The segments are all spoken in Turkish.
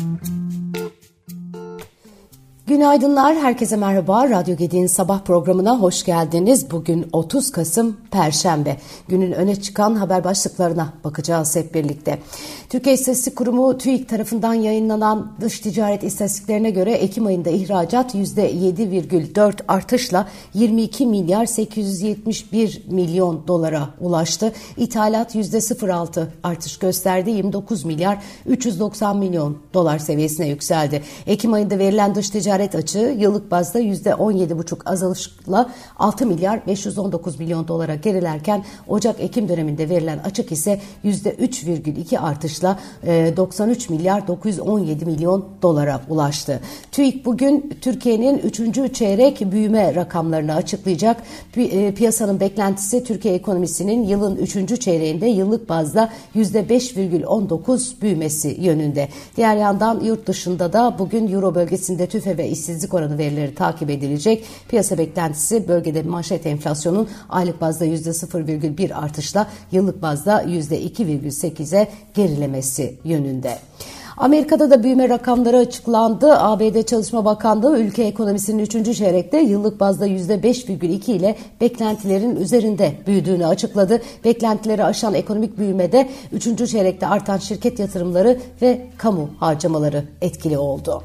Mm-hmm. Günaydınlar, herkese merhaba. Radyo Gedi'nin sabah programına hoş geldiniz. Bugün 30 Kasım Perşembe. Günün öne çıkan haber başlıklarına bakacağız hep birlikte. Türkiye İstatistik Kurumu TÜİK tarafından yayınlanan dış ticaret istatistiklerine göre Ekim ayında ihracat %7,4 artışla 22 milyar 871 milyon dolara ulaştı. İthalat %0,6 artış gösterdi. 29 milyar 390 milyon dolar seviyesine yükseldi. Ekim ayında verilen dış ticaret ticaret açığı yıllık bazda %17,5 azalışla 6 milyar 519 milyon dolara gerilerken Ocak-Ekim döneminde verilen açık ise %3,2 artışla 93 e, milyar 917 milyon dolara ulaştı. TÜİK bugün Türkiye'nin 3. çeyrek büyüme rakamlarını açıklayacak. E, piyasanın beklentisi Türkiye ekonomisinin yılın 3. çeyreğinde yıllık bazda %5,19 büyümesi yönünde. Diğer yandan yurt dışında da bugün Euro bölgesinde tüfe ve işsizlik oranı verileri takip edilecek. Piyasa beklentisi bölgede manşet enflasyonun aylık bazda %0,1 artışla yıllık bazda %2,8'e gerilemesi yönünde. Amerika'da da büyüme rakamları açıklandı. ABD Çalışma Bakanlığı ülke ekonomisinin 3. çeyrekte yıllık bazda %5,2 ile beklentilerin üzerinde büyüdüğünü açıkladı. Beklentileri aşan ekonomik büyümede 3. çeyrekte artan şirket yatırımları ve kamu harcamaları etkili oldu.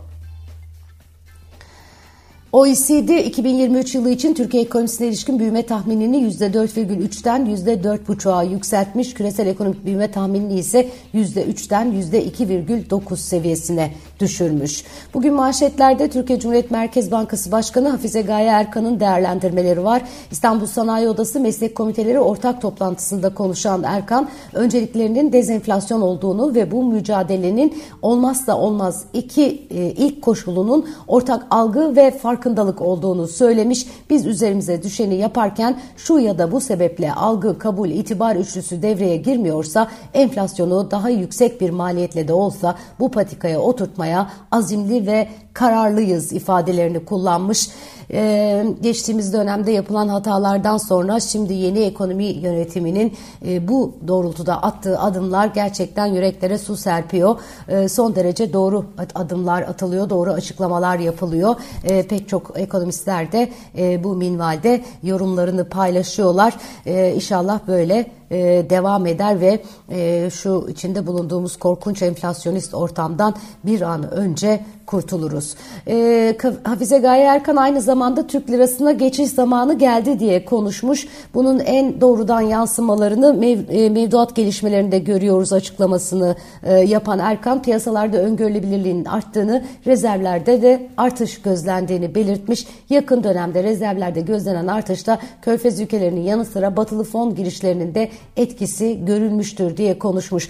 OECD 2023 yılı için Türkiye ekonomisine ilişkin büyüme tahminini %4,3'ten %4,5'a yükseltmiş. Küresel ekonomik büyüme tahminini ise %3'ten %2,9 seviyesine düşürmüş. Bugün manşetlerde Türkiye Cumhuriyet Merkez Bankası Başkanı Hafize Gaye Erkan'ın değerlendirmeleri var. İstanbul Sanayi Odası Meslek Komiteleri ortak toplantısında konuşan Erkan, önceliklerinin dezenflasyon olduğunu ve bu mücadelenin olmazsa olmaz iki e, ilk koşulunun ortak algı ve farkındalık olduğunu söylemiş. Biz üzerimize düşeni yaparken şu ya da bu sebeple algı, kabul, itibar üçlüsü devreye girmiyorsa enflasyonu daha yüksek bir maliyetle de olsa bu patikaya oturtmaya yapmaya azimli ve kararlıyız ifadelerini kullanmış. Ee, geçtiğimiz dönemde yapılan hatalardan sonra şimdi yeni ekonomi yönetiminin e, bu doğrultuda attığı adımlar gerçekten yüreklere su serpiyor. E, son derece doğru adımlar atılıyor, doğru açıklamalar yapılıyor. E, pek çok ekonomistler de e, bu minvalde yorumlarını paylaşıyorlar. E, inşallah böyle e, devam eder ve e, şu içinde bulunduğumuz korkunç enflasyonist ortamdan bir an önce kurtuluruz. E, Hafize Gaye Erkan aynı zamanda Türk lirasına geçiş zamanı geldi diye konuşmuş. Bunun en doğrudan yansımalarını mev, e, mevduat gelişmelerinde görüyoruz açıklamasını e, yapan Erkan piyasalarda öngörülebilirliğin arttığını, rezervlerde de artış gözlendiğini belirtmiş. Yakın dönemde rezervlerde gözlenen artışta Körfez ülkelerinin yanı sıra batılı fon girişlerinin de etkisi görülmüştür diye konuşmuş.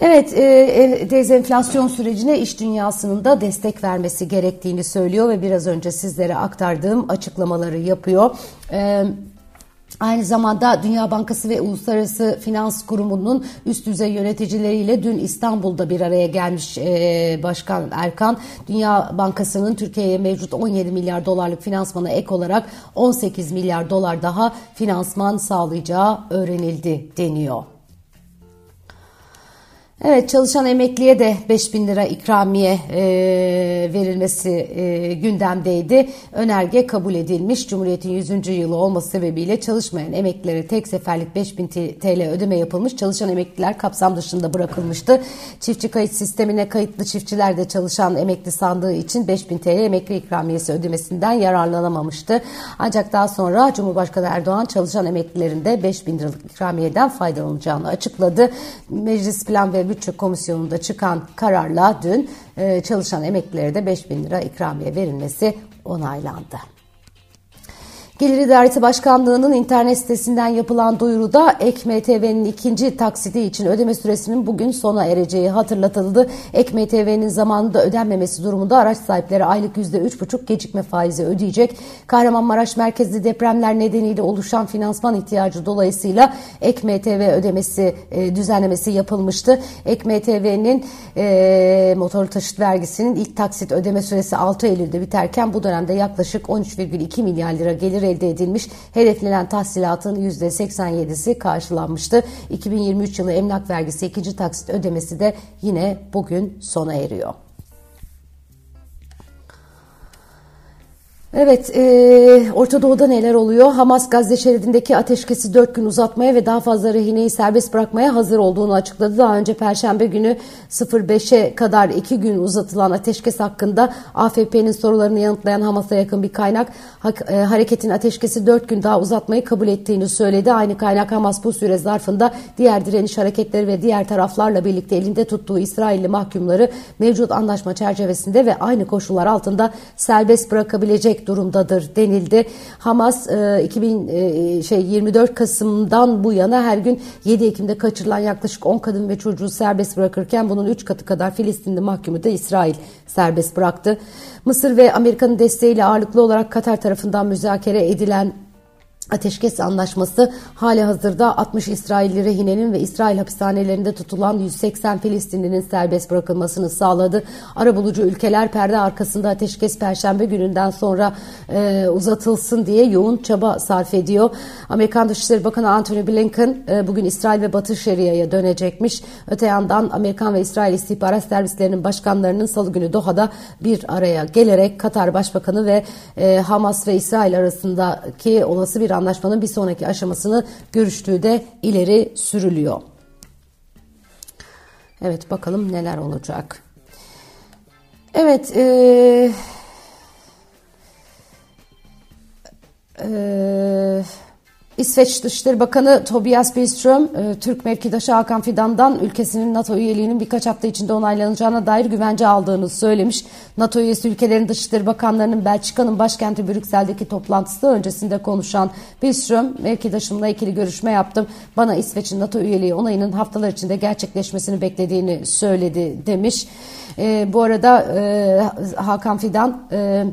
Evet, e, e, dezenflasyon sürecine iş dünyasının da destek vermesi gerektiğini söylüyor ve biraz önce sizlere aktardığım açıklamaları yapıyor. Evet. Aynı zamanda Dünya Bankası ve Uluslararası Finans Kurumu'nun üst düzey yöneticileriyle dün İstanbul'da bir araya gelmiş e, Başkan Erkan. Dünya Bankası'nın Türkiye'ye mevcut 17 milyar dolarlık finansmana ek olarak 18 milyar dolar daha finansman sağlayacağı öğrenildi deniyor. Evet çalışan emekliye de 5 bin lira ikramiye e, verilmesi e, gündemdeydi. Önerge kabul edilmiş. Cumhuriyet'in 100. yılı olması sebebiyle çalışmayan emeklilere tek seferlik 5 bin TL ödeme yapılmış. Çalışan emekliler kapsam dışında bırakılmıştı. Çiftçi kayıt sistemine kayıtlı çiftçiler de çalışan emekli sandığı için 5 bin TL emekli ikramiyesi ödemesinden yararlanamamıştı. Ancak daha sonra Cumhurbaşkanı Erdoğan çalışan emeklilerin de 5 bin liralık ikramiyeden faydalanacağını açıkladı. Meclis Plan ve Bütçe Komisyonu'nda çıkan kararla dün e, çalışan emeklilere de 5 bin lira ikramiye verilmesi onaylandı. Gelir İdaresi Başkanlığı'nın internet sitesinden yapılan duyuruda Ek MTV'nin ikinci taksidi için ödeme süresinin bugün sona ereceği hatırlatıldı. Ek MTV'nin zamanında ödenmemesi durumunda araç sahipleri aylık %3,5 gecikme faizi ödeyecek. Kahramanmaraş merkezli depremler nedeniyle oluşan finansman ihtiyacı dolayısıyla Ek MTV ödemesi e, düzenlemesi yapılmıştı. Ek MTV'nin e, motorlu taşıt vergisinin ilk taksit ödeme süresi 6 Eylül'de biterken bu dönemde yaklaşık 13,2 milyar lira gelir elde edilmiş. Hedeflenen tahsilatın %87'si karşılanmıştı. 2023 yılı emlak vergisi ikinci taksit ödemesi de yine bugün sona eriyor. Evet, e, Orta Doğu'da neler oluyor? Hamas Gazze şeridindeki ateşkesi 4 gün uzatmaya ve daha fazla rehineyi serbest bırakmaya hazır olduğunu açıkladı. Daha önce Perşembe günü 05'e kadar 2 gün uzatılan ateşkes hakkında AFP'nin sorularını yanıtlayan Hamas'a yakın bir kaynak e, hareketin ateşkesi 4 gün daha uzatmayı kabul ettiğini söyledi. Aynı kaynak Hamas bu süre zarfında diğer direniş hareketleri ve diğer taraflarla birlikte elinde tuttuğu İsrailli mahkumları mevcut anlaşma çerçevesinde ve aynı koşullar altında serbest bırakabilecek durumdadır denildi. Hamas 2000 e, e, şey 24 Kasım'dan bu yana her gün 7 Ekim'de kaçırılan yaklaşık 10 kadın ve çocuğu serbest bırakırken bunun 3 katı kadar Filistinli mahkumu da İsrail serbest bıraktı. Mısır ve Amerika'nın desteğiyle ağırlıklı olarak Katar tarafından müzakere edilen Ateşkes anlaşması hali hazırda 60 İsrailli rehinenin ve İsrail hapishanelerinde tutulan 180 Filistinlinin serbest bırakılmasını sağladı. Arabulucu ülkeler perde arkasında ateşkes perşembe gününden sonra e, uzatılsın diye yoğun çaba sarf ediyor. Amerikan Dışişleri Bakanı Antony Blinken e, bugün İsrail ve Batı Şeria'ya dönecekmiş. Öte yandan Amerikan ve İsrail istihbarat servislerinin başkanlarının salı günü Doha'da bir araya gelerek Katar Başbakanı ve e, Hamas ve İsrail arasındaki olası bir anlaşmanın bir sonraki aşamasını görüştüğü de ileri sürülüyor. Evet bakalım neler olacak. Evet. E, e, İsveç Dışişleri Bakanı Tobias Billström, e, Türk mevkidaşı Hakan Fidan'dan ülkesinin NATO üyeliğinin birkaç hafta içinde onaylanacağına dair güvence aldığını söylemiş. NATO üyesi ülkelerin Dışişleri Bakanlarının Belçika'nın başkenti Brüksel'deki toplantısı öncesinde konuşan Billström, mevkidaşımla ikili görüşme yaptım. Bana İsveç'in NATO üyeliği onayının haftalar içinde gerçekleşmesini beklediğini söyledi demiş. E, bu arada e, Hakan Fidan... E,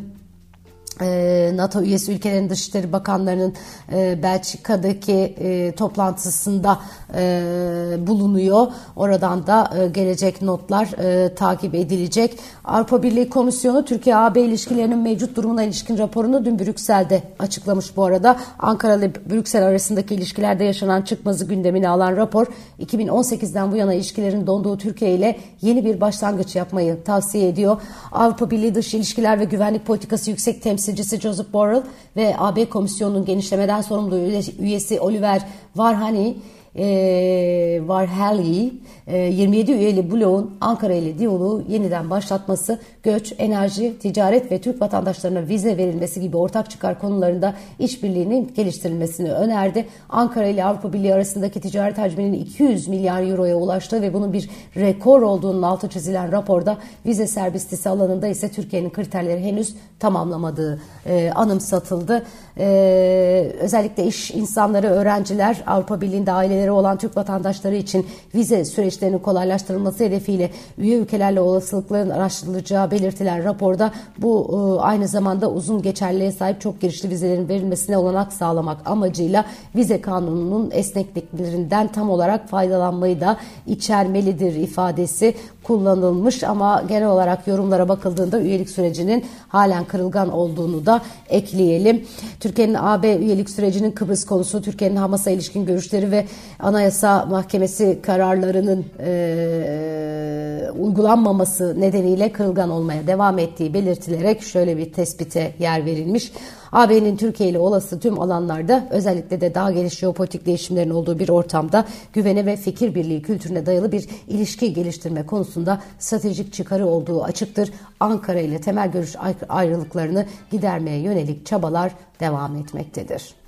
NATO üyesi ülkelerin Dışişleri Bakanlarının e, Belçika'daki e, toplantısında e, bulunuyor. Oradan da gelecek notlar takip edilecek. Avrupa Birliği Komisyonu Türkiye-AB ilişkilerinin mevcut durumuna ilişkin raporunu dün Brüksel'de açıklamış bu arada. Ankara ile Brüksel arasındaki ilişkilerde yaşanan çıkmazı gündemine alan rapor 2018'den bu yana ilişkilerin donduğu Türkiye ile yeni bir başlangıç yapmayı tavsiye ediyor. Avrupa Birliği Dış İlişkiler ve Güvenlik Politikası Yüksek Temsil temsilcisi Joseph Borrell ve AB Komisyonu'nun genişlemeden sorumlu üyesi Oliver Varhani e, Varhelyi e, 27 üyeli bloğun Ankara ile diyaloğu yeniden başlatması, göç, enerji, ticaret ve Türk vatandaşlarına vize verilmesi gibi ortak çıkar konularında işbirliğinin geliştirilmesini önerdi. Ankara ile Avrupa Birliği arasındaki ticaret hacminin 200 milyar euroya ulaştığı ve bunun bir rekor olduğunun altı çizilen raporda vize serbestisi alanında ise Türkiye'nin kriterleri henüz tamamlamadığı e, anımsatıldı. E, özellikle iş insanları, öğrenciler, Avrupa Birliği'nde aileleri olan Türk vatandaşları için vize süreçlerinin kolaylaştırılması hedefiyle üye ülkelerle olasılıkların araştırılacağı belirtilen raporda bu e, aynı zamanda uzun geçerliliğe sahip çok girişli vizelerin verilmesine olanak sağlamak amacıyla vize kanununun esnekliklerinden tam olarak faydalanmayı da içermelidir ifadesi kullanılmış ama genel olarak yorumlara bakıldığında üyelik sürecinin halen kırılgan olduğunu da ekleyelim. Türkiye'nin AB üyelik sürecinin Kıbrıs konusu, Türkiye'nin Hamas'a ilişkin görüşleri ve Anayasa Mahkemesi kararlarının e, uygulanmaması nedeniyle kırılgan olmaya devam ettiği belirtilerek şöyle bir tespite yer verilmiş. AB'nin Türkiye ile olası tüm alanlarda özellikle de daha geniş jeopolitik değişimlerin olduğu bir ortamda güvene ve fikir birliği kültürüne dayalı bir ilişki geliştirme konusunda stratejik çıkarı olduğu açıktır. Ankara ile temel görüş ayrılıklarını gidermeye yönelik çabalar devam etmektedir.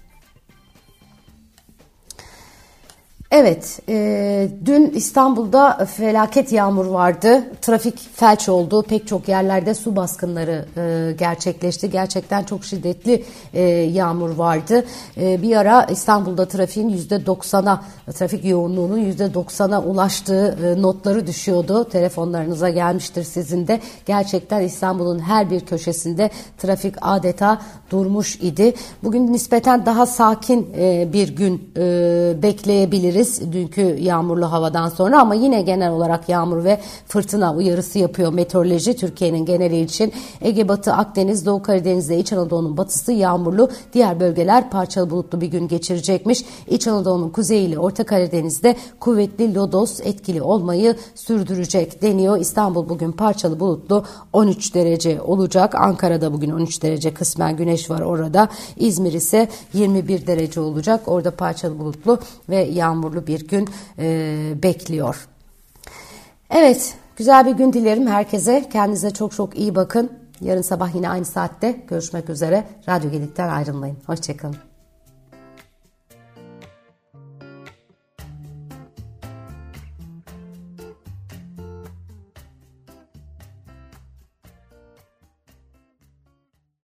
Evet, e, dün İstanbul'da felaket yağmur vardı. Trafik felç oldu. Pek çok yerlerde su baskınları e, gerçekleşti. Gerçekten çok şiddetli e, yağmur vardı. E, bir ara İstanbul'da trafiğin %90'a, trafik yoğunluğunun %90'a ulaştığı e, notları düşüyordu. Telefonlarınıza gelmiştir sizin de. Gerçekten İstanbul'un her bir köşesinde trafik adeta durmuş idi. Bugün nispeten daha sakin e, bir gün e, bekleyebiliriz. Karadeniz dünkü yağmurlu havadan sonra ama yine genel olarak yağmur ve fırtına uyarısı yapıyor meteoroloji Türkiye'nin geneli için. Ege Batı Akdeniz, Doğu Karadeniz'de İç Anadolu'nun batısı yağmurlu, diğer bölgeler parçalı bulutlu bir gün geçirecekmiş. İç Anadolu'nun kuzeyi ile Orta Karadeniz'de kuvvetli lodos etkili olmayı sürdürecek deniyor. İstanbul bugün parçalı bulutlu 13 derece olacak. Ankara'da bugün 13 derece kısmen güneş var orada. İzmir ise 21 derece olacak. Orada parçalı bulutlu ve yağmurlu bir gün e, bekliyor. Evet, güzel bir gün dilerim herkese. Kendinize çok çok iyi bakın. Yarın sabah yine aynı saatte görüşmek üzere. Radyo Gedik'ten ayrılmayın. Hoşçakalın.